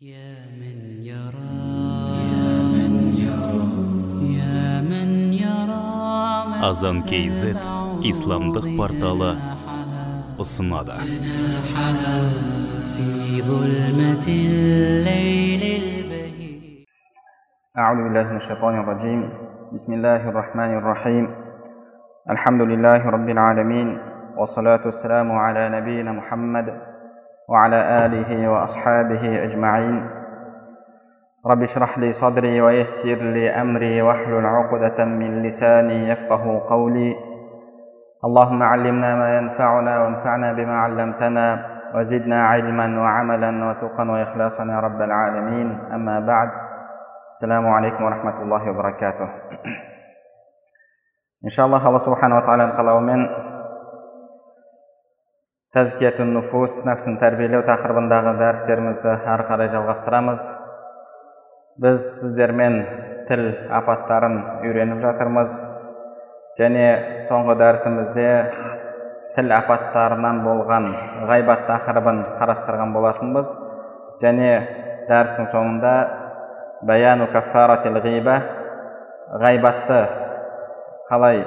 يا من يرى يا من يرى يا من يرى азан kz исламдық порталы ұсынады جناحها في ظلمة الليل البهيج أعوذ بالله من الشيطان الرجيم بسم الله الرحمن الرحيم الحمد لله رب العالمين والصلاة والسلام على نبينا محمد وعلى آله وأصحابه أجمعين. رب اشرح لي صدري ويسر لي أمري واحلل عقدة من لساني يفقه قولي. اللهم علمنا ما ينفعنا وانفعنا بما علمتنا وزدنا علما وعملا وتقا وإخلاصا يا رب العالمين. أما بعد السلام عليكم ورحمة الله وبركاته. إن شاء الله الله سبحانه وتعالى قال ومن тәзкиятун нуфус нәпсін тәрбиелеу тақырыбындағы дәрістерімізді әрі қарай жалғастырамыз біз сіздермен тіл апаттарын үйреніп жатырмыз және соңғы дәрісімізде тіл апаттарынан болған ғайбат тақырыбын қарастырған болатынбыз және дәрістің соңында баяну ғайбатты қалай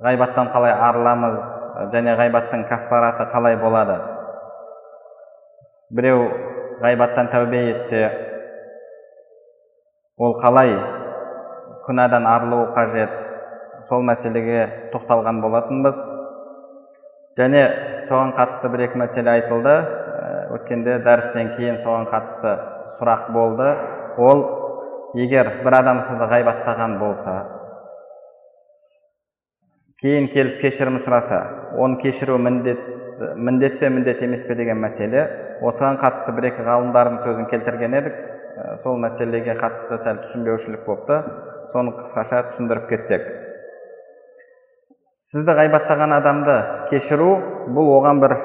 ғайбаттан қалай арыламыз және ғайбаттың каффараты қалай болады? Біреу ғайбаттан тәубе етсе ол қалай? Күнәдан арылуы қажет. Сол мәселеге тоқталған болатынбыз. Және соған қатысты бір екі мәселе айтылды. Өткенде дәрістен кейін соған қатысты сұрақ болды. Ол егер бір адам сізді ғайбаттаған болса кейін келіп кешірім сұраса оны кешіру міндет міндет пе міндет емес пе деген мәселе осыған қатысты бір екі ғалымдардың сөзін келтірген едік сол мәселеге қатысты сәл түсінбеушілік болыпты соны қысқаша түсіндіріп кетсек сізді ғайбаттаған адамды кешіру бұл оған бір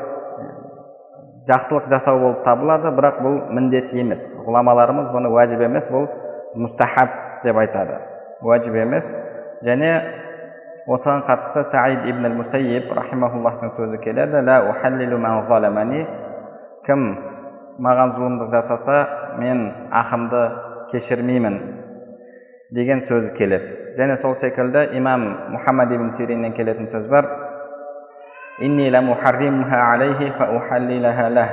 жақсылық жасау болып табылады бірақ бұл міндет емес ғұламаларымыз бұны уәжіп емес бұл мұстахаб деп айтады уәжіп емес және осыған қатысты саид ибн мусайиб рахимахуллахтың сөзі келеді кім маған зұлымдық жасаса мен ақымды кешірмеймін деген сөзі келеді және сол секілді имам мұхаммад ибн сириннен келетін сөз бар إني لمحرمها عليه فأحللها له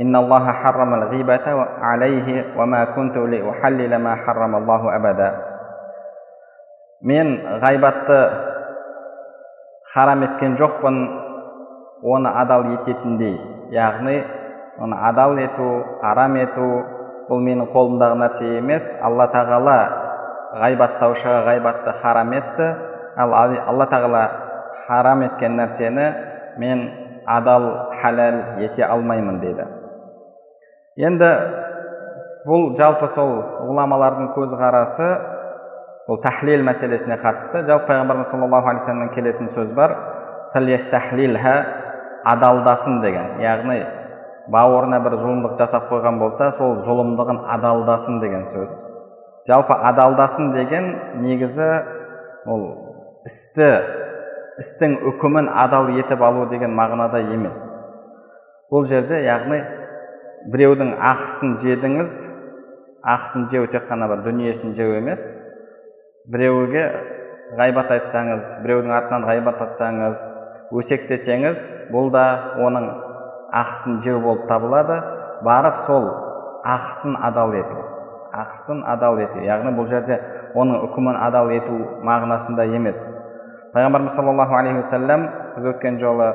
إن الله حرم الغيبة عليه وما كنت لأحلل ما حرم الله أبدا мен ғайбатты харам еткен жоқпын оны адал ететіндей. Яғни оны адал ету арам ету бұл менің қолымдағы нәрсе емес. Алла тағала ғайбаттаушыға ғайбатты харам етті. Ал алла тағала харам еткен нәрсені мен адал халал ете алмаймын дейді енді бұл жалпы сол ғұламалардың көзқарасы бұл тахлил мәселесіне қатысты. Жалпы пайғамбарымыз саллаллаху алейхи вассаламнан келетін сөз бар. Адалдасын деген. Яғни бауырына бір зұлымдық жасап қойған болса сол зұлымдығын адалдасын деген сөз. Жалпы адалдасын деген негізі ол істі істің үкімін адал етіп алу деген мағынада емес. Бұл жерде яғни біреудің ақысын жедіңіз ақысын жеу тек қана бір дүниесін жеу емес біреуге ғайбат айтсаңыз біреудің артынан ғайбат айтсаңыз өсектесеңіз бұл да оның ақысын жеу болып табылады. Барып сол ақысын адал ету ақысын адал ету. Яғни бұл жерде оның үкімін адал ету мағынасында емес. Пайғамбарымыз саллаллаху алейхи уассалам біз өткен жолы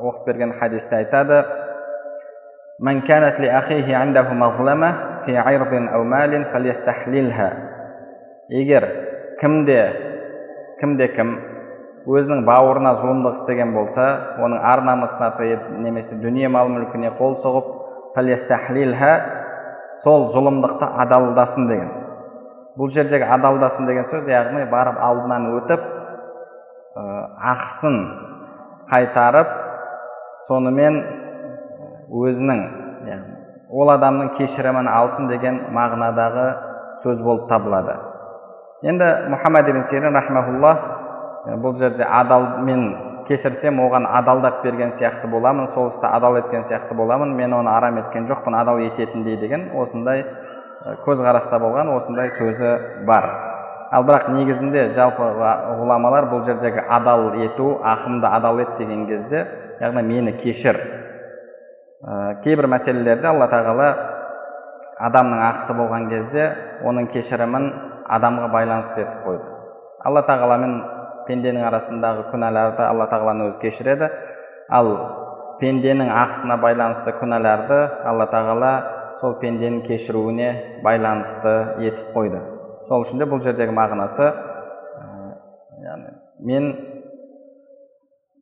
оқып берген хадисте айтады. Егер кімде кімде кім өзінің бауырына зұлымдық істеген болса оның ар намысына тиіп немесе дүние мал мүлкіне қол соғып сол зұлымдықты адалдасын деген. Бұл жердегі адалдасын деген сөз яғни барып алдынан өтіп ақысын қайтарып сонымен өзінің ол адамның кешірімін алсын деген мағынадағы сөз болып табылады. Енді мұхаммад ибн сирин рахмаулла бұл жерде адалмен кешірсем оған адалдап берген сияқты боламын сол істі адал еткен сияқты боламын мен оны арам еткен жоқпын адал ететіндей деген осындай көзқараста болған осындай сөзі бар. Ал бірақ негізінде жалпы ғұламалар бұл жердегі адал ету ақымды адал ет деген кезде яғни мені кешір. Ә, кейбір мәселелерде алла тағала адамның ақысы болған кезде оның кешірімін адамға байланысты етіп қойды. Алла тағаламен пенденің арасындағы күнәларды алла тағаланың өзі кешіреді. Ал пенденің ақысына байланысты күнәларды алла тағала сол пенденің кешіруіне байланысты етіп қойды. Сол үшін де бұл жердегі мағынасы яғни мен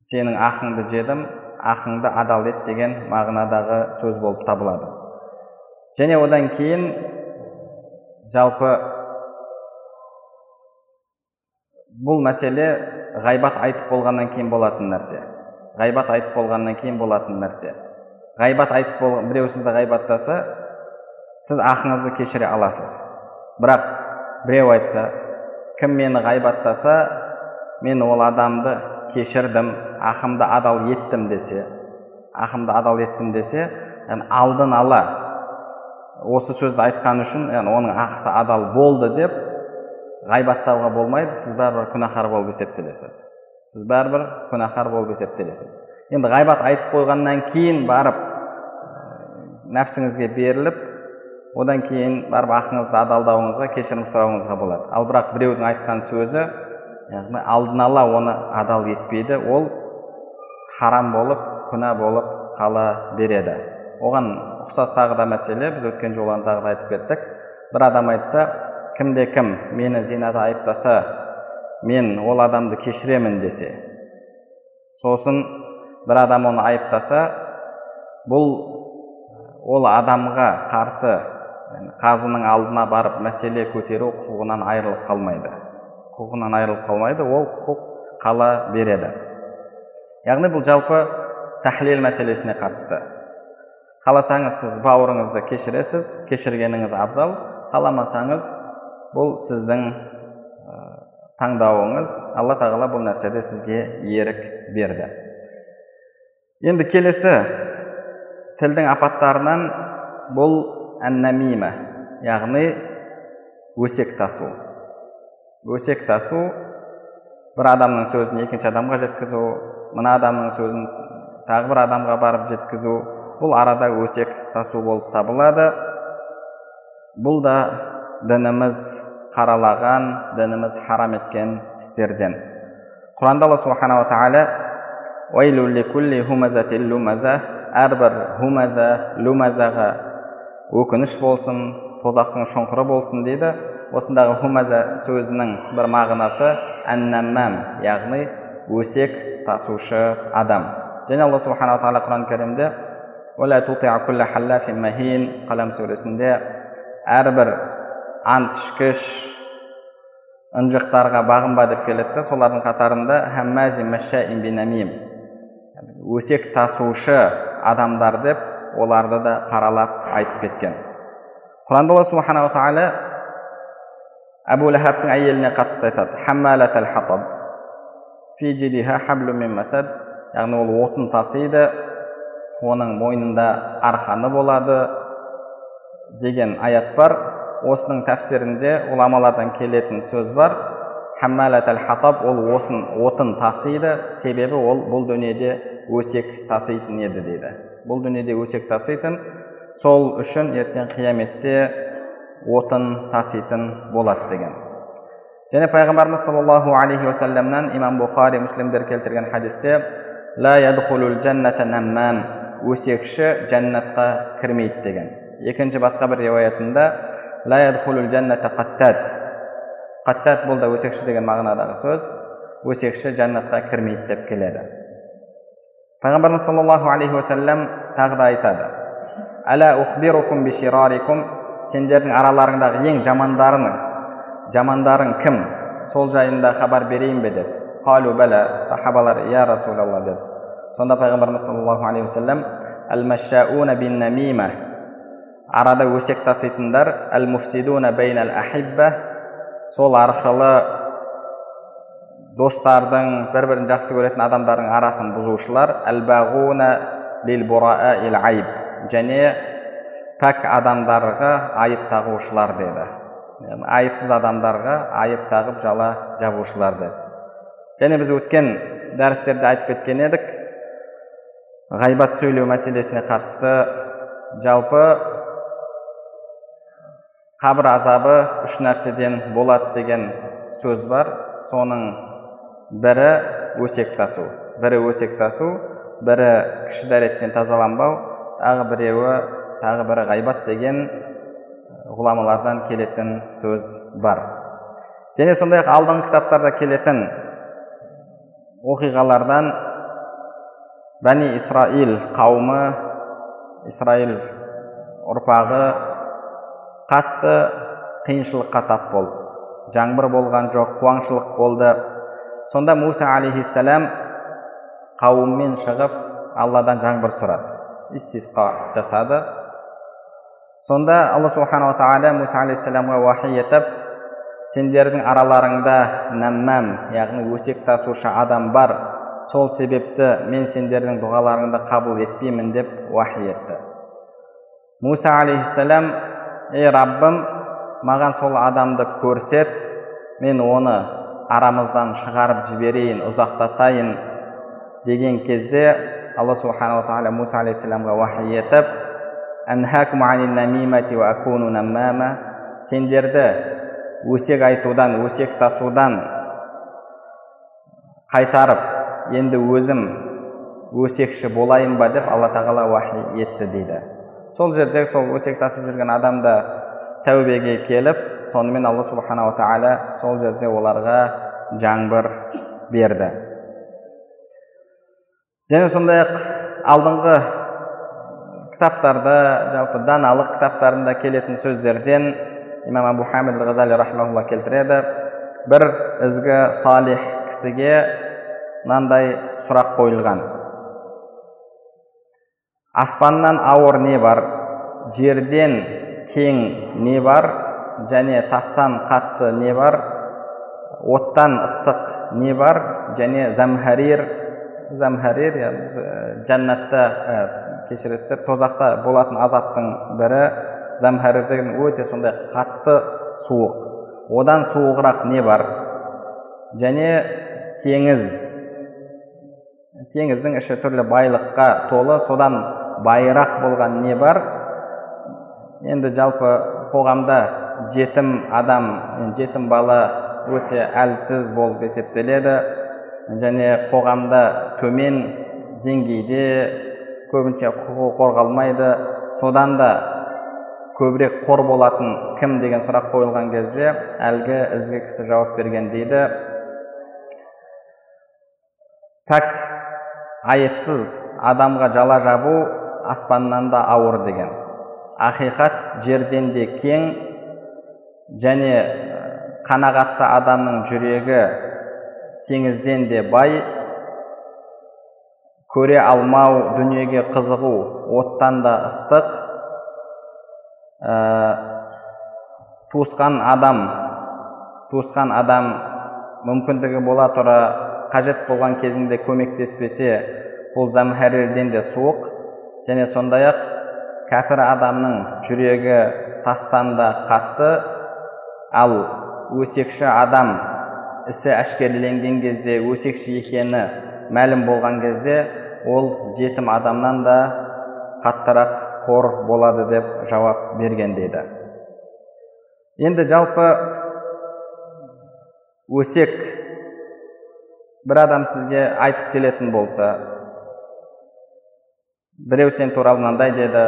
сенің ақыңды жедім ақыңды адал ет деген мағынадағы сөз болып табылады. Және одан кейін жалпы бұл мәселе ғайбат айтып болғаннан кейін болатын нәрсе. Ғайбат айтып болғаннан кейін болатын нәрсе. Ғайбат айтып бол біреу сізді ғайбаттаса сіз ақыңызды кешіре аласыз. Бірақ біреу айтса кім мені ғайбаттаса мен ол адамды кешірдім ақымды адал еттім десе ақымды адал еттім десе яғни алдын ала осы сөзді айтқан үшін яғни оның ақысы адал болды деп ғайбаттауға болмайды сіз бәрібір күнәһар болып есептелесіз сіз бәрібір күнәһар болып есептелесіз енді ғайбат айтып қойғаннан кейін барып нәпсіңізге беріліп одан кейін барып ақыңызды адалдауыңызға кешірім сұрауыңызға болады ал бірақ біреудің айтқан сөзі яғни алдын ала оны адал етпейді ол харам болып күнә болып қала береді оған ұқсас тағы да мәселе біз өткен жолы тағы да айтып кеттік бір адам айтса кімде кім мені зинада айыптаса мен ол адамды кешіремін десе. Сосын бір адам оны айыптаса бұл ол адамға қарсы қазының алдына барып мәселе көтеру құқығынан айырылып қалмайды. Құқығынан айырылып қалмайды ол құқық қала береді. Яғни бұл жалпы тәхлил мәселесіне қатысты. Қаласаңыз сіз бауырыңызды кешіресіз кешіргеніңіз абзал қаламасаңыз бұл сіздің таңдауыңыз. Алла тағала бұл нәрседе сізге ерік берді. Енді келесі тілдің апаттарынан бұл әннамима яғни өсек тасу өсек тасу бір адамның сөзін екінші адамға жеткізу мына адамның сөзін тағы бір адамға барып жеткізу. Бұл арада өсек тасу болып табылады. Бұл да дініміз қаралаған дініміз харам еткен істерден. Құранда алла субханала тағала әрбір хумаза лумазаға өкініш болсын тозақтың шұңқыры болсын дейді. Осындағы хумаза сөзінің бір мағынасы әннәммәм яғни өсек тасушы адам және алла субханала тағала құран кәрімде қалам сүресінде әрбір ант ішкіш ынжықтарға бағынба деп келеді да солардың қатарында өсек тасушы адамдар деп оларды да қаралап айтып кеткен құранда алла субханала тағала әбу ләхабтың әйеліне қатысты айтады яғни ол отын тасиды оның мойнында арқаны болады деген аят бар осының тәпсірінде ғұламалардан келетін сөз бар. Хатаб ол осын отын тасиды. Себебі ол бұл дүниеде өсек таситын еді дейді. Бұл дүниеде өсек таситын сол үшін ертең қияметте отын таситын болады деген. Және пайғамбарымыз саллаллаху алейхи уассаламнан имам бұхари муслимдер келтірген хадисте өсекші жәннатқа кірмейді деген. Екінші басқа бір риуаятында қаттат бұл да өсекші деген мағынадағы сөз өсекші жәннатқа кірмейді деп келеді пайғамбарымыз саллаллаху алейхи уассалам тағы да айтады сендердің араларыңдағы ең жамандарының жамандарың кім сол жайында хабар берейін бе деді қалу бәлә сахабалар я расулалла деді сонда пайғамбарымыз саллаллаху алейхи уассалам арада өсек таситындар әл муфсидуна бейнал ахибба сол арқылы достардың бір бірін жақсы көретін адамдардың арасын бұзушылар. Айб және пәк адамдарға айып тағушылар деді. Айыпсыз адамдарға айып тағып жала жабушылар деді. Және біз өткен дәрістерде айтып кеткен едік ғайбат сөйлеу мәселесіне қатысты жалпы қабір азабы үш нәрседен болады деген сөз бар. Соның бірі өсек тасу бірі өсек тасу бірі кіші дәреттен тазаланбау тағы біреуі тағы бірі ғайбат деген ғұламалардан келетін сөз бар. Және сондай ақ алдыңғы кітаптарда келетін оқиғалардан бәни исраил қауымы исраил ұрпағы қатты қиыншылыққа тап болды. Жаңбыр болған жоқ қуаңшылық болды. Сонда муса алейхиссалам қауыммен шығып алладан жаңбыр сұрады. Истисқа жасады. Сонда алла субханала тағала муса алейхисаламға уахи етіп сендердің араларыңда нәммәм яғни өсек тасушы адам бар. Сол себепті мен сендердің дұғаларыңды қабыл етпеймін деп уахи етті. Муса алейхисалам ей раббым маған сол адамды көрсет мен оны арамыздан шығарып жіберейін ұзақтатайын деген кезде алла субханала тағала муса алейхисаламға уахи етіп сендерді өсек айтудан өсек тасудан қайтарып енді өзім өсекші болайын ба деп алла тағала уахи етті дейді. Сол жерде сол өсек тасып жүрген адамда тәубеге келіп сонымен алла субханала тағала сол жерде оларға жаңбыр берді. Және сондай ақ алдыңғы кітаптарда жалпы даналық кітаптарында келетін сөздерден имам абу хамид ғазали рахмаулла келтіреді. Бір ізгі салих кісіге мынандай сұрақ қойылған. Аспаннан ауыр не бар жерден кең не бар және тастан қатты не бар оттан ыстық не бар және замхарир замхарир жәннатта кешіресіздер тозақта болатын азаптың бірі замхарир деген өте сондай қатты суық одан суығырақ не бар және теңіз теңіздің іші түрлі байлыққа толы содан байырақ болған не бар? Енді жалпы қоғамда жетім адам жетім бала өте әлсіз болып есептеледі. Және қоғамда төмен деңгейде көбінше құқығы қорғалмайды. Содан да көбірек қор болатын кім деген сұрақ қойылған кезде әлгі ізгі кісі жауап берген дейді. Пәк айыпсыз адамға жала жабу аспаннан да ауыр деген. Ақиқат жерден де кең және қанағатты адамның жүрегі теңізден де бай. Көре алмау дүниеге қызығу оттан да ыстық. Ә, туысқан адам туысқан адам мүмкіндігі бола тұра қажет болған кезінде көмектеспесе бұл замхарирден де суық. Және сондай ақ кәпір адамның жүрегі тастан да қатты. Ал өсекші адам ісі әшкереленген кезде өсекші екені мәлім болған кезде ол жетім адамнан да қаттырақ қор болады деп жауап берген дейді. Енді жалпы өсек бір адам сізге айтып келетін болса біреу сен туралы мынандай деді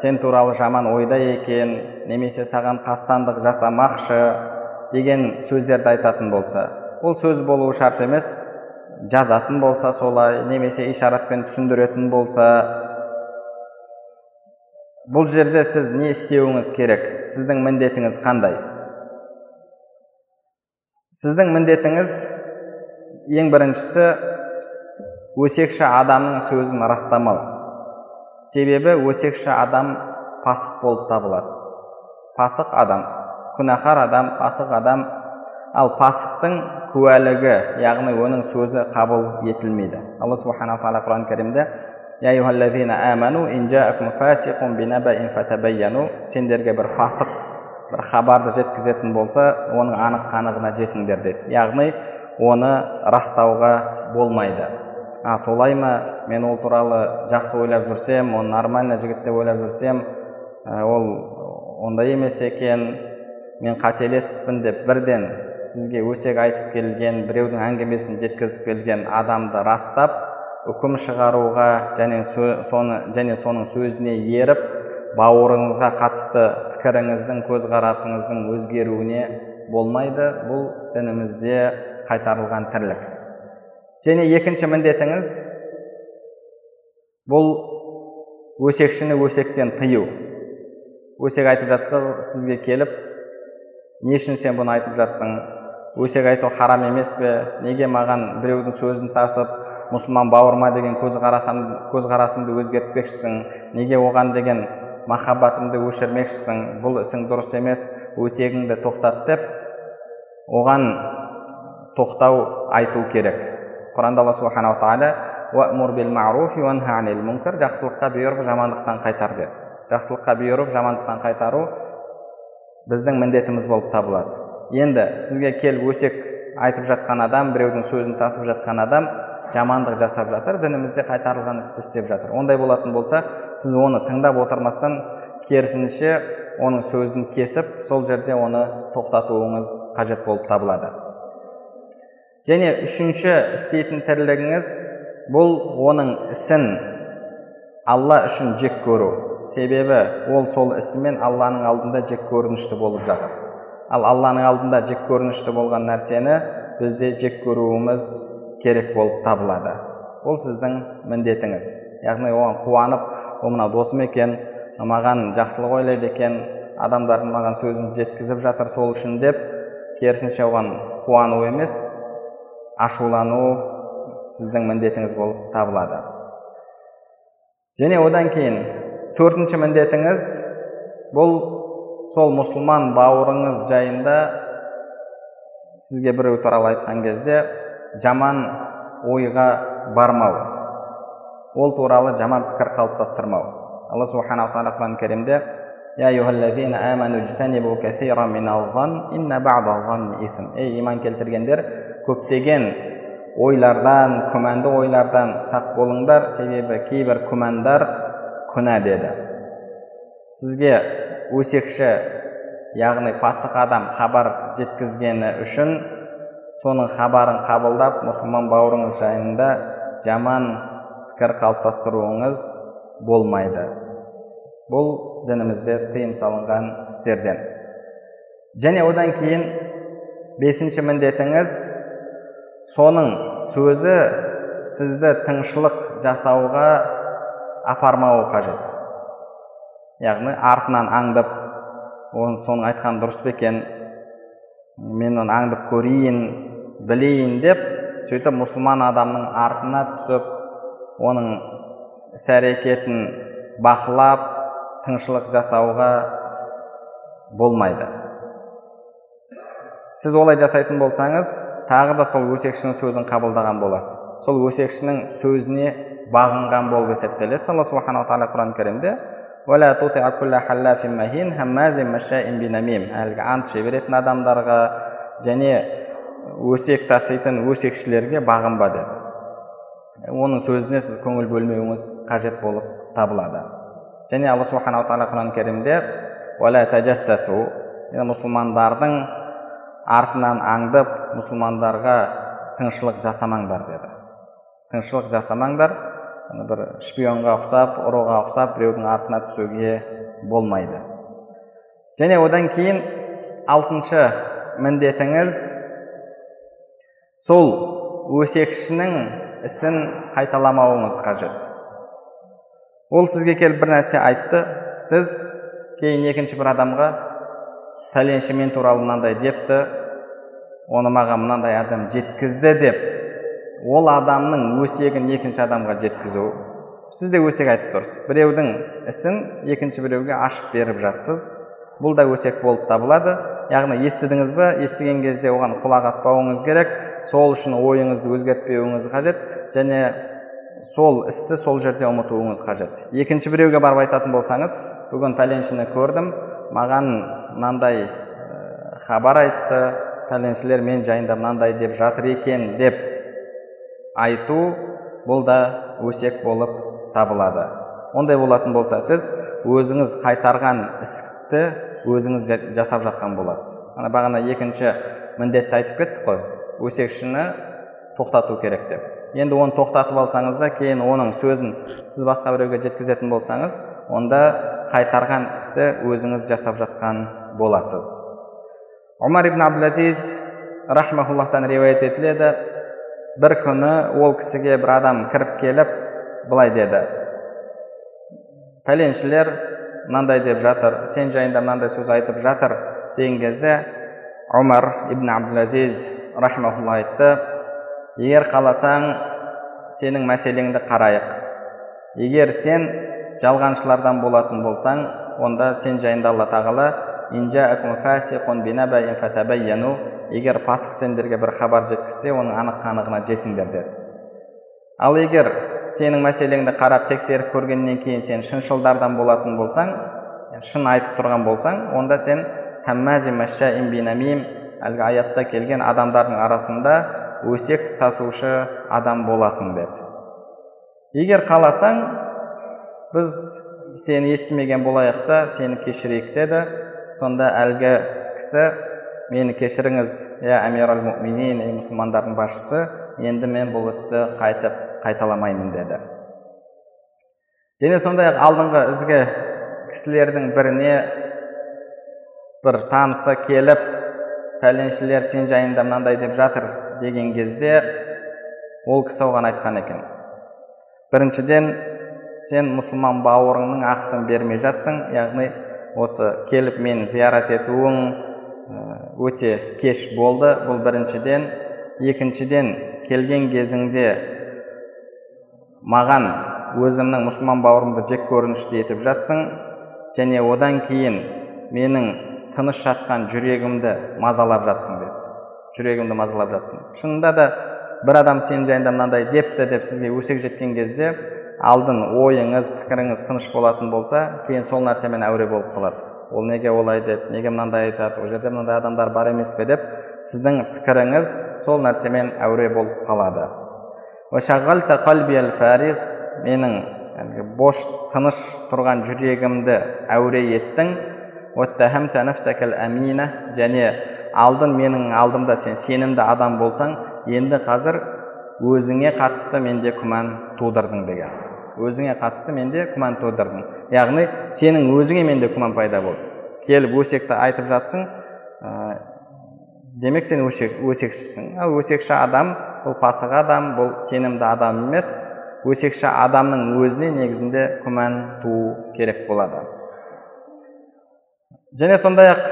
сен туралы жаман ойда екен немесе саған қастандық жасамақшы деген сөздерді айтатын болса ол сөз болуы шарт емес жазатын болса солай немесе ишаратпен түсіндіретін болса. Бұл жерде сіз не істеуіңіз керек? Сіздің міндетіңіз қандай? Сіздің міндетіңіз ең біріншісі өсекші адамның сөзін растамау. Себебі өсекші адам пасық болып табылады. Пасық адам күнәһар адам пасық адам. Ал пасықтың куәлігі яғни оның сөзі қабыл етілмейді. Алла субханала тағала құран кәрімде сендерге бір пасық бір хабарды жеткізетін болса оның анық қанығына жетіңдер деді. Яғни оны растауға болмайды. А солай ма мен ол туралы жақсы ойлап жүрсем оны нормально жігіт деп ойлап жүрсем ол ондай емес екен. Мен қателесіппін деп бірден сізге өсек айтып келген біреудің әңгімесін жеткізіп келген адамды растап үкім шығаруға және соны және соның сөзіне еріп бауырыңызға қатысты пікіріңіздің көзқарасыңыздың өзгеруіне болмайды. Бұл дінімізде қайтарылған тірлік. Және екінші міндетіңіз бұл өсекшіні өсектен тыю. Өсек айтып жатса сізге келіп не үшін сен бұны айтып жатсың? Өсек айту харам емес пе? Неге маған біреудің сөзін тасып мұсылман бауырыма деген көзқарасым, көзқарасымды өзгертпекшісің? Неге оған деген махаббатымды өшірмекшісің? Бұл ісің дұрыс емес өсегіңді тоқтат деп оған тоқтау айту керек. Құранда алла субханала тағала жақсылыққа бұйырып жамандықтан қайтар деді жақсылыққа бұйырып жамандықтан қайтару біздің міндетіміз болып табылады енді сізге келіп өсек айтып жатқан адам біреудің сөзін тасып жатқан адам жамандық жасап жатыр дінімізде қайтарылған істі істеп жатыр ондай болатын болса сіз оны тыңдап отырмастан керісінше оның сөзін кесіп сол жерде оны тоқтатуыңыз қажет болып табылады және үшінші істейтін тірлігіңіз бұл оның ісін алла үшін жек көру. Себебі ол сол ісімен алланың алдында жек көрінішті болып жатыр. Ал алланың алдында жек көрінішті болған нәрсені бізде жек көруіміз керек болып табылады. Ол сіздің міндетіңіз. Яғни оған қуанып ол мынау досым екен маған жақсылық ойлайды екен адамдардың маған сөзін жеткізіп жатыр сол үшін деп керісінше оған қуану емес ашулану сіздің міндетіңіз болып табылады. Және одан кейін төртінші міндетіңіз бұл сол мұсылман бауырыңыз жайында сізге біреу туралы айтқан кезде жаман ойға бармау. Ол туралы жаман пікір қалыптастырмау. Алла субханала тағала құран кәрімде ей иман келтіргендер көптеген ойлардан күмәнді ойлардан сақ болыңдар себебі кейбір күмәндар күнә деді сізге өсекші яғни пасық адам хабар жеткізгені үшін соның хабарын қабылдап мұсылман бауырыңыз жайында жаман пікір қалыптастыруыңыз болмайды бұл дінімізде тыйым салынған істерден және одан кейін бесінші міндетіңіз соның сөзі сізді тыңшылық жасауға апармауы қажет. Яғни артынан аңдып оны соның айтқаны дұрыс па екен мен оны аңдып көрейін білейін деп сөйтіп мұсылман адамның артына түсіп оның іс әрекетін бақылап тыңшылық жасауға болмайды. Сіз олай жасайтын болсаңыз тағы да сол өсекшінің сөзін қабылдаған боласыз сол өсекшінің сөзіне бағынған болып есептелесіз алла субханала тағала құран кәрімде әлгі ант жіберетін адамдарға және өсек таситын өсекшілерге бағынба деді. Оның сөзіне сіз көңіл бөлмеуіңіз қажет болып табылады. Және алла субханала тағала құран кәрімде мұсылмандардың артынан аңдып мұсылмандарға тыңшылық жасамаңдар деді. Тыңшылық жасамаңдар бір шпионға ұқсап ұрыға ұқсап біреудің артына түсуге болмайды. Және одан кейін алтыншы міндетіңіз сол өсекшінің ісін қайталамауыңыз қажет. Ол сізге келіп бір нәрсе айтты. Сіз кейін екінші бір адамға пәленше мен туралы мынандай депті. Оны маған мынандай адам жеткізді деп. Ол адамның өсегін екінші адамға жеткізу. Сіз де өсек айтып тұрсыз. Біреудің ісін екінші біреуге ашып беріп жатсыз. Бұл да өсек болып табылады. Яғни естідіңіз бе? Естіген кезде оған құлақ аспауыңыз керек. Сол үшін ойыңызды өзгертпеуіңіз қажет. Және сол істі сол жерде ұмытуыңыз қажет. Екінші біреуге барып айтатын болсаңыз бүгін пәленшені көрдім. Маған мынандай ә, хабар айтты пәленшелер мен жайында мынандай деп жатыр екен деп айту бұл да өсек болып табылады. Ондай болатын болса сіз өзіңіз қайтарған істі өзіңіз жасап жатқан боласыз. Ана бағана екінші міндетті айтып кеттік қой өсекшіні тоқтату керек деп. Енді оны тоқтатып алсаңыз да кейін оның сөзін сіз басқа біреуге жеткізетін болсаңыз онда қайтарған істі өзіңіз жасап жатқан боласыз омар ибн абдулазиз рахмауллахтан риуаят етіледі бір күні ол кісіге бір адам кіріп келіп былай деді пәленшілер мынандай деп жатыр сен жайында мынандай сөз айтып жатыр деген кезде омар ибн абдулазиз рахмаулла айтты егер қаласаң сенің мәселеңді қарайық егер сен жалғаншылардан болатын болсаң онда сен жайында алла тағала егер пасық сендерге бір хабар жеткізсе оның анық қанығына жетіңдер деді ал егер сенің мәселеңді қарап тексеріп көргеннен кейін сен шыншылдардан болатын болсаң шын айтып тұрған болсаң онда сен әлгі аятта келген адамдардың арасында өсек тасушы адам боласың деді егер қаласаң біз сені естімеген болайық та сені кешірейік деді сонда әлгі кісі мені кешіріңіз иә әмир әл муминин мұсылмандардың басшысы енді мен бұл істі қайтып қайталамаймын деді. Және сондай ақ алдыңғы ізгі кісілердің біріне бір танысы келіп пәленшелер сен жайында мынандай деп жатыр деген кезде ол кісі оған айтқан екен. Біріншіден сен мұсылман бауырыңның ақысын бермей жатсың яғни осы келіп мені зиярат етуің өте кеш болды. Бұл біріншіден. Екіншіден келген кезіңде маған өзімнің мұсылман бауырымды жек көрінішті етіп жатсың. Және одан кейін менің тыныш жатқан жүрегімді мазалап жатсың деді жүрегімді мазалап жатсың. Шынында да бір адам сен жайында мынандай депті деп сізге өсек жеткен кезде алдын ойыңыз пікіріңіз тыныш болатын болса кейін сол нәрсемен әуре болып қалады. Ол неге олай деді неге мынандай айтады ол жерде мынандай адамдар бар емес пе деп сіздің пікіріңіз сол нәрсемен әуре болып қалады. Менің әлгі бош тыныш тұрған жүрегімді әуре еттің. Және алдын менің алдымда сен сенімді адам болсаң енді қазір өзіңе қатысты менде күмән тудырдың деген. Өзіңе қатысты менде күмән тудырдың яғни сенің өзіңе менде күмән пайда болды. Келіп өсекті айтып жатсың ә, демек сен өсек, өсекшісің. Ал өсекші адам бұл пасық адам бұл сенімді адам емес. Өсекші адамның өзіне негізінде күмән туу керек болады. Және сондай ақ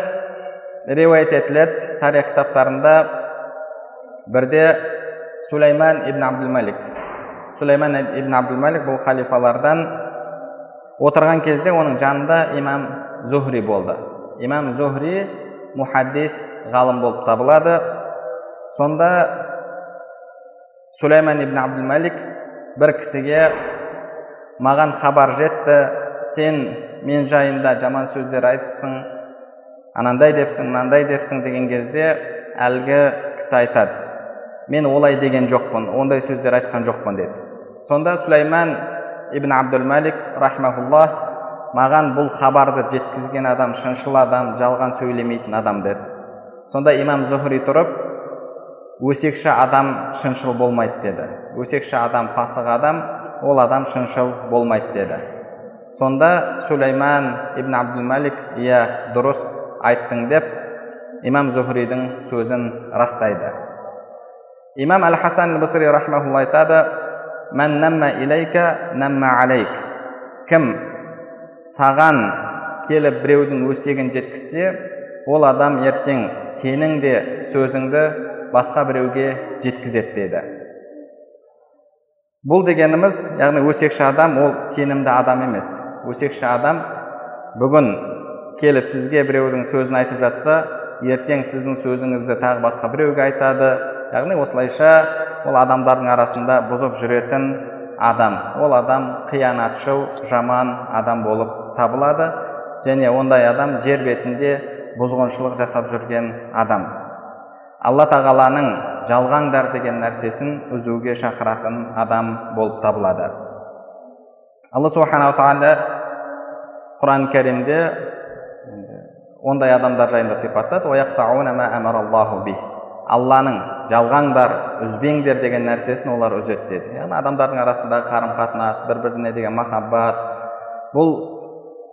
риуаят етіледі тарих кітаптарында. Бірде сулейман ибн абдулмалик. Сулейман ибн абдулмалик бұл халифалардан отырған кезде оның жанында имам зухри болды имам зухри мухаддис ғалым болып табылады сонда сулейман ибн абдулмалик бір кісіге маған хабар жетті сен мен жайында жаман сөздер айтыпсың анандай депсің мынандай депсің деген кезде әлгі кісі айтады мен олай деген жоқпын ондай сөздер айтқан жоқпын деді сонда сулейман ибн абдулмалик рахмаулла маған бұл хабарды жеткізген адам шыншыл адам жалған сөйлемейтін адам деді. Сонда имам зухри тұрып өсекші адам шыншыл болмайды деді. Өсекші адам пасық адам ол адам шыншыл болмайды деді. Сонда сулейман ибн абдулмалик иә дұрыс айттың деп имам зухридің сөзін растайды. Имам әл хасан рахмаулла айтады кім саған келіп біреудің өсегін жеткізсе ол адам ертең сенің де сөзіңді басқа біреуге жеткізеді деді. Бұл дегеніміз яғни өсекші адам ол сенімді адам емес. Өсекші адам бүгін келіп сізге біреудің сөзін айтып жатса ертең сіздің сөзіңізді тағы басқа біреуге айтады яғни осылайша ол адамдардың арасында бұзып жүретін адам. Ол адам қиянатшыл жаман адам болып табылады және ондай адам жер бетінде бұзғыншылық жасап жүрген адам. Алла тағаланың жалғаңдар деген нәрсесін үзуге шақыратын адам болып табылады. Алла субханала тағала құран кәрімде ондай адамдар жайында сипаттады. Алланың жалғаңдар үзбеңдер деген нәрсесін олар үзеді деді. Яғни адамдардың арасындағы қарым қатынас бір біріне деген махаббат бұл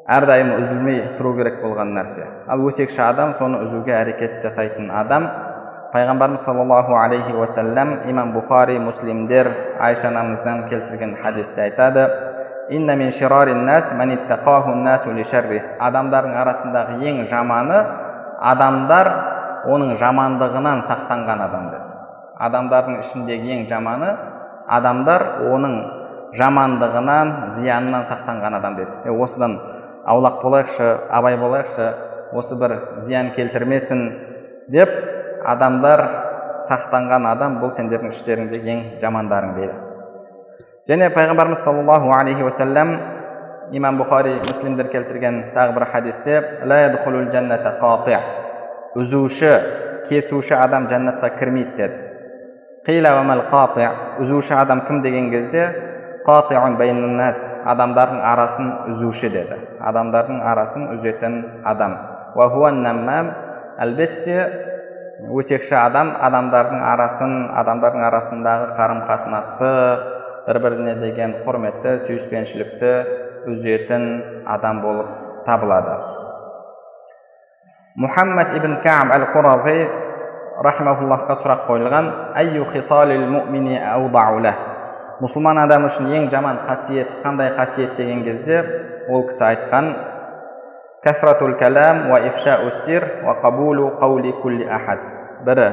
әрдайым үзілмей тұру керек болған нәрсе. Ал өсекші адам соны үзуге әрекет жасайтын адам пайғамбарымыз саллаллаху алейхи уассалам имам бұхари муслимдер айша анамыздан келтірген хадисте айтады. Адамдардың арасындағы ең жаманы адамдар оның жамандығынан сақтанған адам деді. Адамдардың ішіндегі ең жаманы адамдар оның жамандығынан зиянынан сақтанған адам деді. Е, осыдан аулақ болайықшы абай болайықшы осы бір зиян келтірмесін деп адамдар сақтанған адам бұл сендердің іштеріңдегі ең жамандарың дейді және пайғамбарымыз саллаллаху алейхи уассалам имам бұхари муслимдер келтірген тағы бір хадисте үзуші кесуші адам жәннатқа кірмейді деді үзуші адам кім деген кезде адамдардың арасын үзуші деді адамдардың арасын үзетін адам әлбетте өсекші адам адамдардың арасын адамдардың арасындағы қарым қатынасты бір біріне деген құрметті сүйіспеншілікті үзетін адам болып табылады мұхаммад ибн кәб әл құрази рахимахуллахқа сұрақ қойылған мұсылман адам үшін ең жаман қасиет қандай қасиет деген кезде ол кісі айтқан кәфратул кәләм уа ифшау сир уа қабулу қаули кулли ахад бірі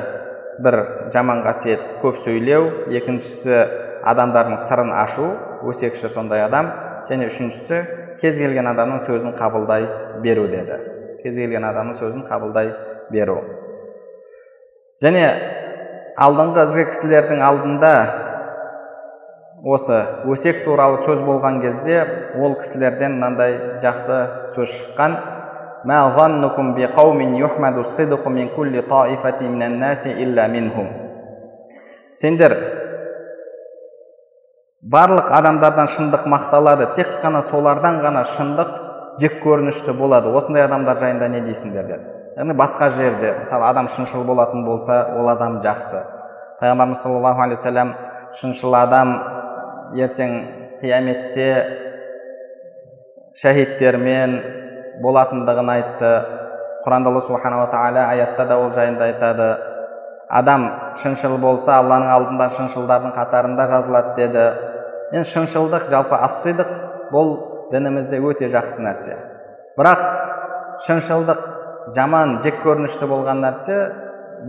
бір жаман қасиет көп сөйлеу екіншісі адамдардың сырын ашу өсекші сондай адам және үшіншісі кез келген адамның сөзін қабылдай беру деді кез келген адамның сөзін қабылдай беру. Және алдыңғы ізгі кісілердің алдында осы өсек туралы сөз болған кезде ол кісілерден мынандай жақсы сөз шыққан. Сендер барлық адамдардан шындық мақталады тек қана солардан ғана шындық жек көрінішті болады. Осындай адамдар жайында не дейсіңдер деді. Яғни басқа жерде мысалы адам шыншыл болатын болса ол адам жақсы. Пайғамбарымыз саллаллаху алейхи вассалам шыншыл адам ертең қияметте шәһидтермен болатындығын айтты. Құранда алла субханала тағала аятта да ол жайында айтады. Адам шыншыл болса алланың алдында шыншылдардың қатарында жазылады деді. Енді шыншылдық жалпы ассидық бұл дінімізде өте жақсы нәрсе. Бірақ шыншылдық жаман жек көрінішті болған нәрсе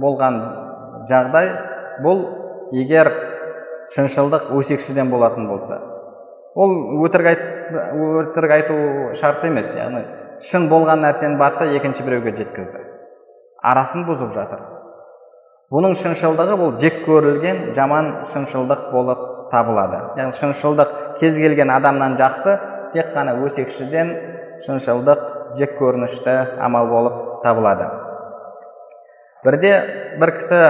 болған жағдай бұл егер шыншылдық өсекшіден болатын болса. Ол өтірік, айт, өтірік айту шарт емес яғни шын болған нәрсені барды екінші біреуге жеткізді. Арасын бұзып жатыр. Бұның шыншылдығы бұл жек көрілген жаман шыншылдық болып табылады. Яғни шыншылдық кез келген адамнан жақсы тек қана өсекшіден шыншылдық жек көрінішті амал болып табылады. Бірде бір кісі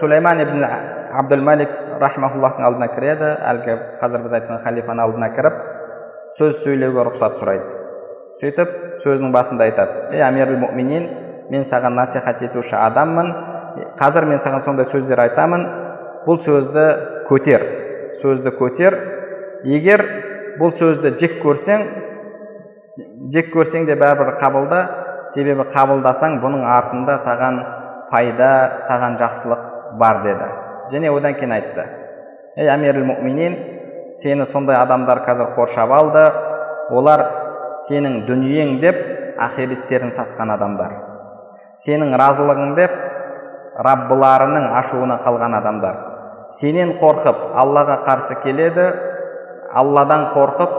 сулейман ибн абдулмалик рахмауллахтың алдына кіреді. Әлгі қазір біз айтқан халифаның алдына кіріп сөз сөйлеуге рұқсат сұрайды. Сөйтіп сөзінің басында айтады. Ей амирул мүминин мен саған насихат етуші адаммын. Қазір мен саған сондай сөздер айтамын. Бұл сөзді көтер. Сөзді көтер. Егер бұл сөзді жек көрсең жек көрсең де бәрібір қабылда себебі қабылдасаң бұның артында саған пайда саған жақсылық бар деді. Және одан кейін айтты. Ей әмирул мүминин сені сондай адамдар қазір қоршап алды олар сенің дүниең деп ақиреттерін сатқан адамдар. Сенің разылығың деп раббыларының ашуына қалған адамдар. Сенен қорқып аллаға қарсы келеді алладан қорқып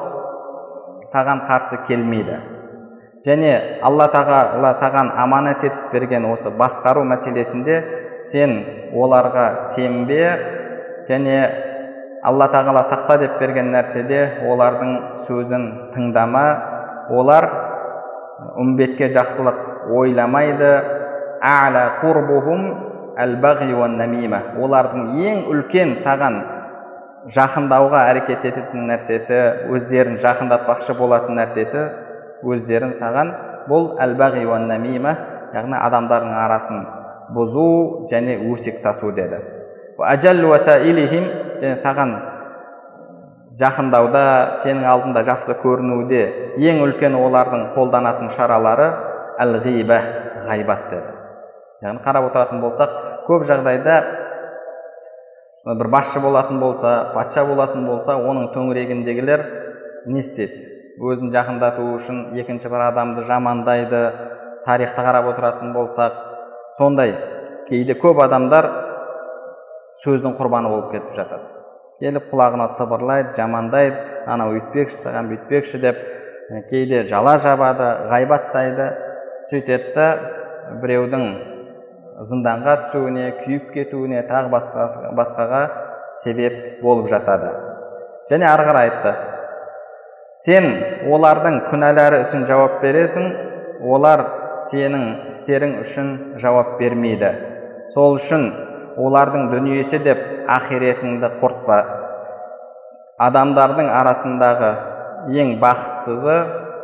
саған қарсы келмейді. Және алла тағала саған аманат етіп берген осы басқару мәселесінде сен оларға сенбе және алла тағала сақта деп берген нәрседе олардың сөзін тыңдама. Олар үмбетке жақсылық ойламайды. Олардың ең үлкен саған жақындауға әрекет ететін нәрсесі өздерін жақындатпақшы болатын нәрсесі өздерін саған бұл әл бағи намима яғни адамдардың арасын бұзу және өсек тасу деді және саған жақындауда сенің алдында жақсы көрінуде ең үлкен олардың қолданатын шаралары әл ғиба ғайбат деді. Яғни қарап отыратын болсақ көп жағдайда бір басшы болатын болса патша болатын болса оның төңірегіндегілер не істейді? Өзін жақындату үшін екінші бір адамды жамандайды тарихты қарап отыратын болсақ сондай кейде көп адамдар сөздің құрбаны болып кетіп жатады. Келіп құлағына сыбырлайды жамандайды анау өйтпекші саған бүйтпекші деп кейде жала жабады ғайбаттайды. Сөйтеді біреудің зынданға түсуіне күйіп кетуіне тағы басқаға себеп болып жатады. Және ары қарай айтты. Сен олардың күнәлары үшін жауап бересің олар сенің істерің үшін жауап бермейді. Сол үшін олардың дүниесі деп ақиретіңді құртпа. Адамдардың арасындағы ең бақытсызы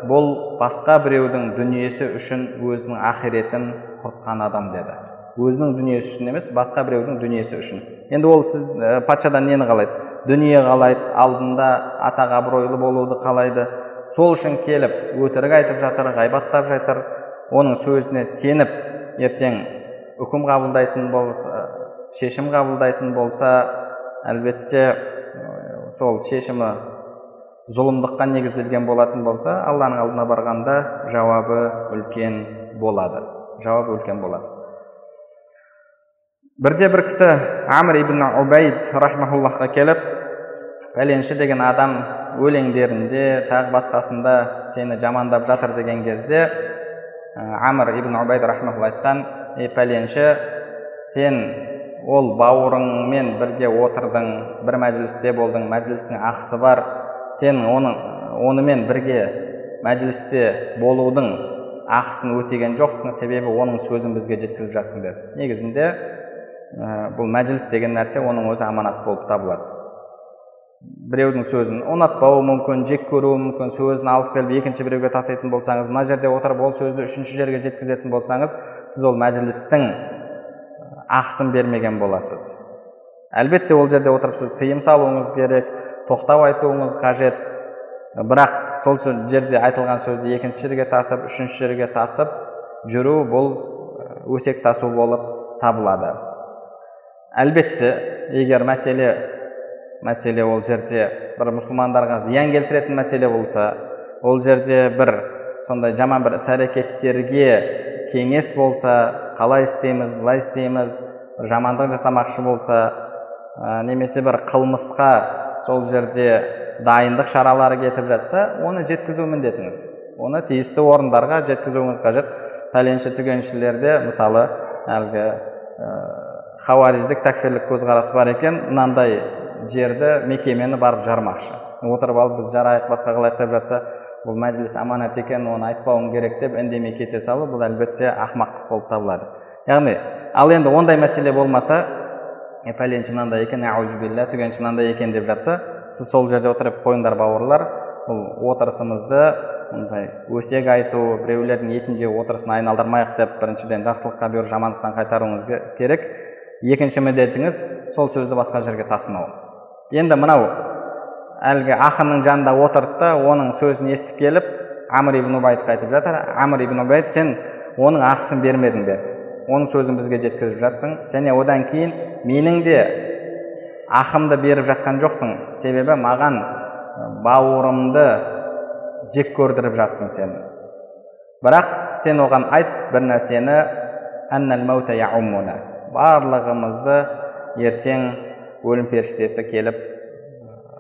бұл басқа біреудің дүниесі үшін өзінің ақиретін құртқан адам деді. Өзінің дүниесі үшін емес басқа біреудің дүниесі үшін. Енді ол сіз ә, патшадан нені қалайды? Дүние қалайды алдында атақ абыройлы болуды қалайды. Сол үшін келіп өтірік айтып жатыр ғайбаттап жатыр. Оның сөзіне сеніп ертең үкім қабылдайтын болса шешім қабылдайтын болса әлбетте сол шешімі зұлымдыққа негізделген болатын болса алланың алдына барғанда жауабы үлкен болады. Жауабы үлкен болады. Бірде бір кісі амр ибн убайд рахмауллахқа келіп пәленші деген адам өлеңдерінде тағы басқасында сені жамандап жатыр деген кезде амр ибн убайд айтқан ей пәленші сен ол бауырыңмен бірге отырдың бір мәжілісте болдың мәжілістің ақысы бар сен оны онымен бірге мәжілісте болудың ақысын өтеген жоқсың себебі оның сөзін бізге жеткізіп жатсың деді негізінде бұл мәжіліс деген нәрсе оның өзі аманат болып табылады. Біреудің сөзін ұнатпауы мүмкін жек көруі мүмкін сөзін алып келіп екінші біреуге тастайтын болсаңыз мына жерде отырып ол сөзді үшінші жерге жеткізетін болсаңыз сіз ол мәжілістің ақысын бермеген боласыз. Әлбетте ол жерде отырып сіз тыйым салуыңыз керек тоқтау айтуыңыз қажет. Бірақ сол жерде айтылған сөзді екінші жерге тасып үшінші жерге тасып жүру бұл өсек тасу болып табылады. Әлбетте егер мәселе мәселе ол жерде бір мұсылмандарға зиян келтіретін мәселе болса ол жерде бір сондай жаман бір іс әрекеттерге кеңес болса қалай істейміз былай істейміз бір жамандық жасамақшы болса ә, немесе бір қылмысқа сол жерде дайындық шаралары кетіп жатса оны жеткізу міндетіңіз. Оны тиісті орындарға жеткізуіңіз қажет. Пәленші түгеншілерде мысалы әлгі хауариздік тәкфирлік көзқарас бар екен мынандай жерді мекемені барып жармақшы отырып алып біз жарайық басқа қылайық деп жатса бұл мәжіліс аманат екен оны айтпауым керек деп үндемей кете салу бұл әлбетте ақымақтық болып табылады яғни ал енді ондай мәселе болмаса пәленші мынандай екен түгенші мынандай екен деп жатса сіз сол жерде отырып қойыңдар бауырлар бұл отырысымызды мындай өсек айту біреулердің етін жеу отырысын айналдырмайық деп біріншіден жақсылыққа бұйырып жамандықтан қайтаруыңыз керек екінші міндетіңіз сол сөзді басқа жерге тасымау. Енді мынау әлгі ақынның жанында отырды да оның сөзін естіп келіп амр ибн убайдқа айтып жатыр амр ибн убайд сен оның ақысын бермедің деді. Оның сөзін бізге жеткізіп жатсың. Және одан кейін менің де ақымды беріп жатқан жоқсың. Себебі маған бауырымды жек көрдіріп жатсың сен. Бірақ сен оған айт бір нәрсені барлығымызды ертең өлім періштесі келіп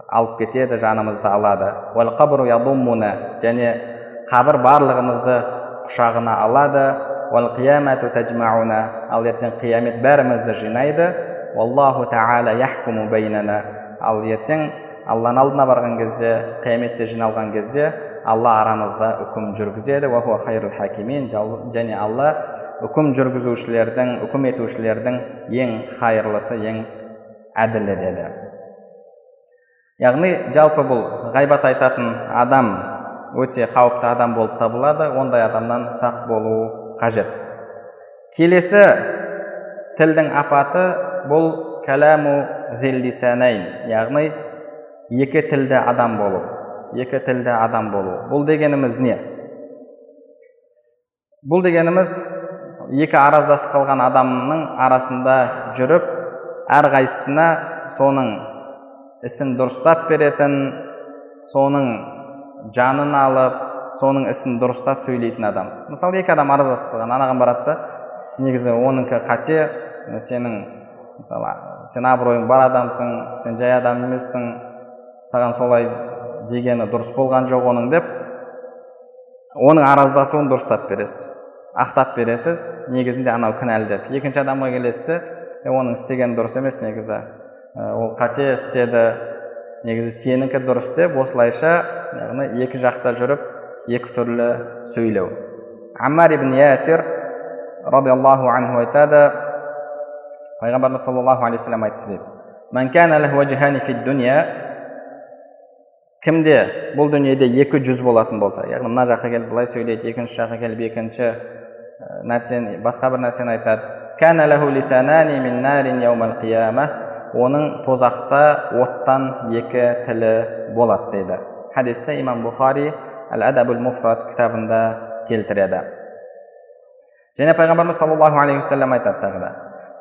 алып кетеді жанымызды алады. Және қабір барлығымызды құшағына алады. Ал ертең қиямет бәрімізді жинайды. Аллаху тағала яхкуму бәйнана ал ертең алланың алдына барған кезде қияметте жиналған кезде алла арамызда үкім жүргізеді. Және алла үкім жүргізушілердің үкім етушілердің ең хайырлысы ең әділі деді яғни жалпы бұл ғайбат айтатын адам өте қауіпті адам болып табылады ондай адамнан сақ болу қажет келесі тілдің апаты бұл кәләму яғни екі тілді адам болу екі тілді адам болу бұл дегеніміз не бұл дегеніміз екі араздасып қалған адамның арасында жүріп әрқайсысына соның ісін дұрыстап беретін соның жанын алып соның ісін дұрыстап сөйлейтін адам. Мысалы екі адам араздасып қалған. Анаған барады да негізі оныкі қате сенің мысалы сен абыройың бар адамсың сен жай адам емессің саған солай дегені дұрыс болған жоқ оның деп оның араздасуын дұрыстап бересіз. Ақтап бересіз. Негізінде анау кінәлі деп. Екінші адамға келесіз де оның істегені дұрыс емес негізі. Ол қате істеді. Негізі сенікі дұрыс деп осылайша яғни екі жақта жүріп екі түрлі сөйлеу. Аммар ибн ясир радиаллаху анху айтады пайғамбарымыз саллаллаху алейхи вассалам айтты дейді. Кімде? Бұл дүниеде екі жүз болатын болса. Яғни мына жаққа келіп былай сөйлейді екінші жаққа келіп екінші нәрсені басқа бір нәрсені айтады оның тозақта оттан екі тілі болады дейді хадисті имам бұхари әл адабул муфрат кітабында келтіреді және пайғамбарымыз саллаллаху алейхи уассалам айтады тағы да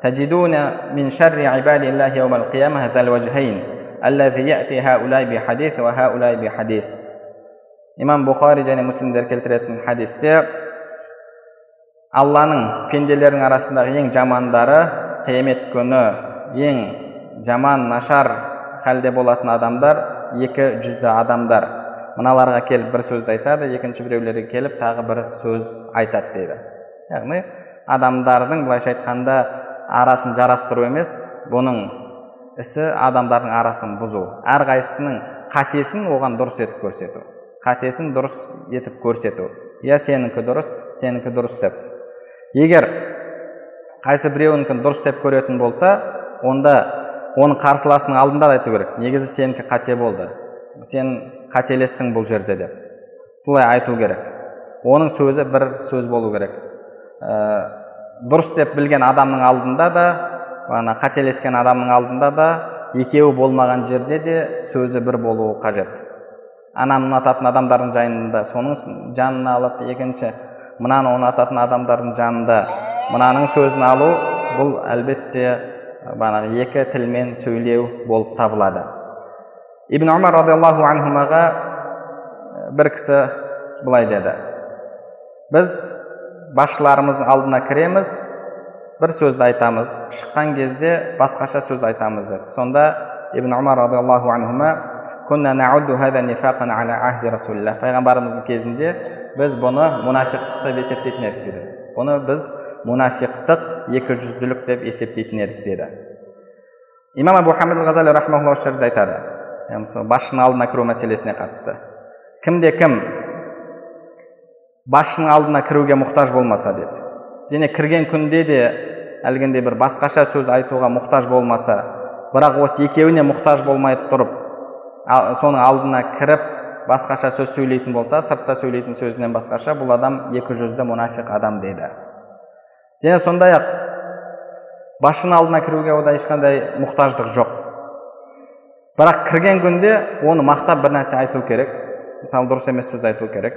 تجدون من شر عباد الله يوم القيامة ذا الوجهين الذي يأتي هؤلاء بحديث وهؤلاء بحديث имам бұхари және муслимдер келтіретін хадисте алланың пенделердің арасындағы ең жамандары қиямет күні. Ең жаман нашар халде болатын адамдар екі жүзді адамдар. Мыналарға келіп бір сөзді айтады екінші біреулерге келіп тағы бір сөз айтады дейді. Яғни адамдардың былайша айтқанда арасын жарастыру емес бұның ісі адамдардың арасын бұзу. Әрқайсысының қатесін оған дұрыс етіп көрсету қатесін дұрыс етіп көрсету. Иә сенікі дұрыс сенікі дұрыс деп. Егер қайсы біреуінікін дұрыс деп көретін болса онда оның қарсыласының алдында да айту керек. Негізі сенікі қате болды. Сен қателестің бұл жерде деп. Солай айту керек. Оның сөзі бір сөз болу керек. Ә, дұрыс деп білген адамның алдында да ана қателескен адамның алдында да екеуі болмаған жерде де сөзі бір болуы қажет. Ананы ұнататын адамдардың жайында соның жанын алып екінші мынаны ұнататын адамдардың жанында мынаның сөзін алу бұл әлбетте бағанағы екі тілмен сөйлеу болып табылады. Ибн омар радиаллаху анхумаға бір кісі былай деді. Біз басшыларымыздың алдына кіреміз бір сөзді айтамыз. Шыққан кезде басқаша сөз айтамыз деді. Сонда ибн омар радиаллаху анхума пайғамбарымыздың кезінде біз бұны мұнафиқтық деп есептейтін едік дейді бұны біз мұнафиқтық екі жүзділік деп есептейтін едік деді имам абу хамид ғазали рахмаулла осы жерде айтады басшының алдына кіру мәселесіне қатысты кімде кім басшының алдына кіруге мұқтаж болмаса деді және кірген күнде де әлгіндей бір басқаша сөз айтуға мұқтаж болмаса бірақ осы екеуіне мұқтаж болмай тұрып соның алдына кіріп басқаша сөз сөйлейтін болса сыртта сөйлейтін сөзінен басқаша бұл адам екі жүзді мұнафиқ адам дейді. Және сондай ақ басшының алдына кіруге ода ешқандай мұқтаждық жоқ. Бірақ кірген күнде оны мақтап бір нәрсе айту керек. Мысалы дұрыс емес сөз айту керек.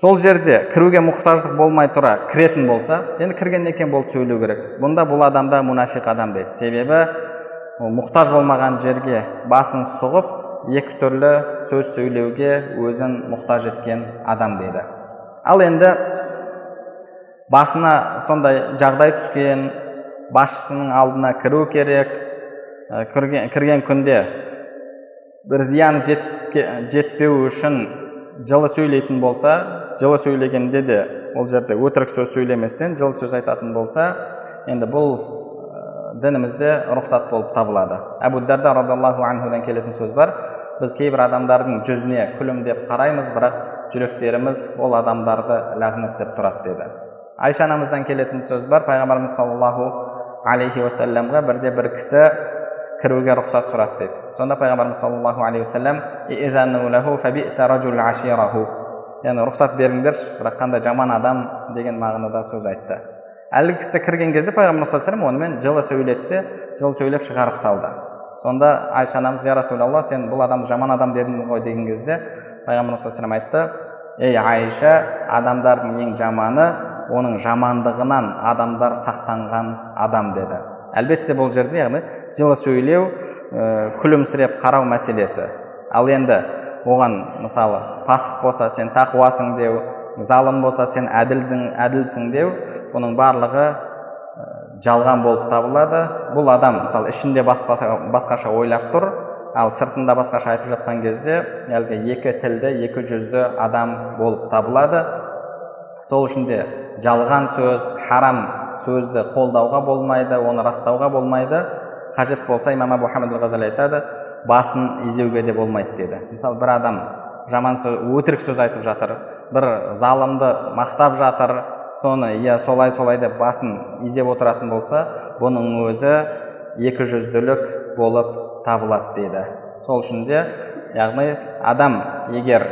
Сол жерде кіруге мұқтаждық болмай тұра кіретін болса енді кіргеннен кейін болып сөйлеу керек. Бұнда бұл адамда мұнафиқ адам дейді. Себебі мұқтаж болмаған жерге басын сұғып екі түрлі сөз сөйлеуге өзін мұқтаж еткен адам дейді. Ал енді басына сондай жағдай түскен басшысының алдына кіру керек. Кірген, кірген күнде бір зияны жет, жетпеу үшін жылы сөйлейтін болса жылы сөйлегенде де ол жерде өтірік сөз сөйлеместен жылы сөз айтатын болса енді бұл ә, дінімізде рұқсат болып табылады әбу дарда радиаллаху анхудан келетін сөз бар біз кейбір адамдардың жүзіне күлімдеп қараймыз бірақ жүректеріміз ол адамдарды лағнеттеп тұрады деді айша анамыздан келетін сөз бар пайғамбарымыз саллаллаху алейхи уассаламға бірде бір кісі кіруге рұқсат сұрады дейді сонда пайғамбарымыз саллаллаху алейхи уассалам яғни рұқсат беріңдерші бірақ қандай жаман адам деген мағынада сөз айтты әлгі кісі кірген кезде пайғамбарымыз саллаллаху онымен жылы сөйледі де жылы сөйлеп шығарып салды. Сонда айша анамыз я расулалла сен бұл адамды жаман адам дедің ғой деген кезде пайғамбарымыз саллаллаху айтты ей айша адамдардың ең жаманы оның жамандығынан адамдар сақтанған адам деді. Әлбетте бұл жерде яғни жылы сөйлеу ә, күлімсіреп қарау мәселесі. Ал енді оған мысалы пасық болса сен тақуасың деу залым болса сен әділдің әділсің деу бұның барлығы жалған болып табылады бұл адам мысалы ішінде басқаша, басқаша ойлап тұр ал сыртында басқаша айтып жатқан кезде әлгі екі тілді екі жүзді адам болып табылады сол үшін де жалған сөз харам сөзді қолдауға болмайды оны растауға болмайды қажет болса имам абу хамид ғазали айтады басын изеуге де болмайды деді мысалы бір адам жаман сөз өтірік сөз айтып жатыр бір залымды мақтап жатыр соны иә солай солай деп басын изеп отыратын болса бұның өзі екі жүзділік болып табылады дейді. Сол үшін де яғни адам егер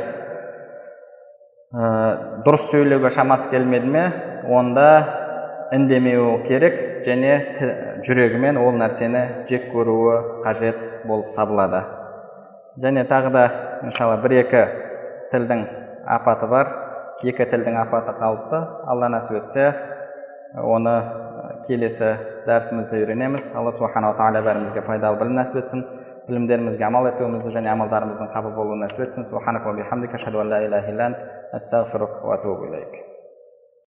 ә, дұрыс сөйлеуге шамасы келмеді ме онда үндемеуі керек және жүрегімен ол нәрсені жек көруі қажет болып табылады. Және тағы да иншалла бір екі тілдің апаты бар. Екі тілдің апаты қалыпты. Алла нәсіп етсе оны келесі дәрісімізде үйренеміз. Алла субханала тағала бәрімізге пайдалы білім нәсіп етсін. Білімдерімізге амал етуімізді және амалдарымыздың қабыл болуын нәсіп етсін.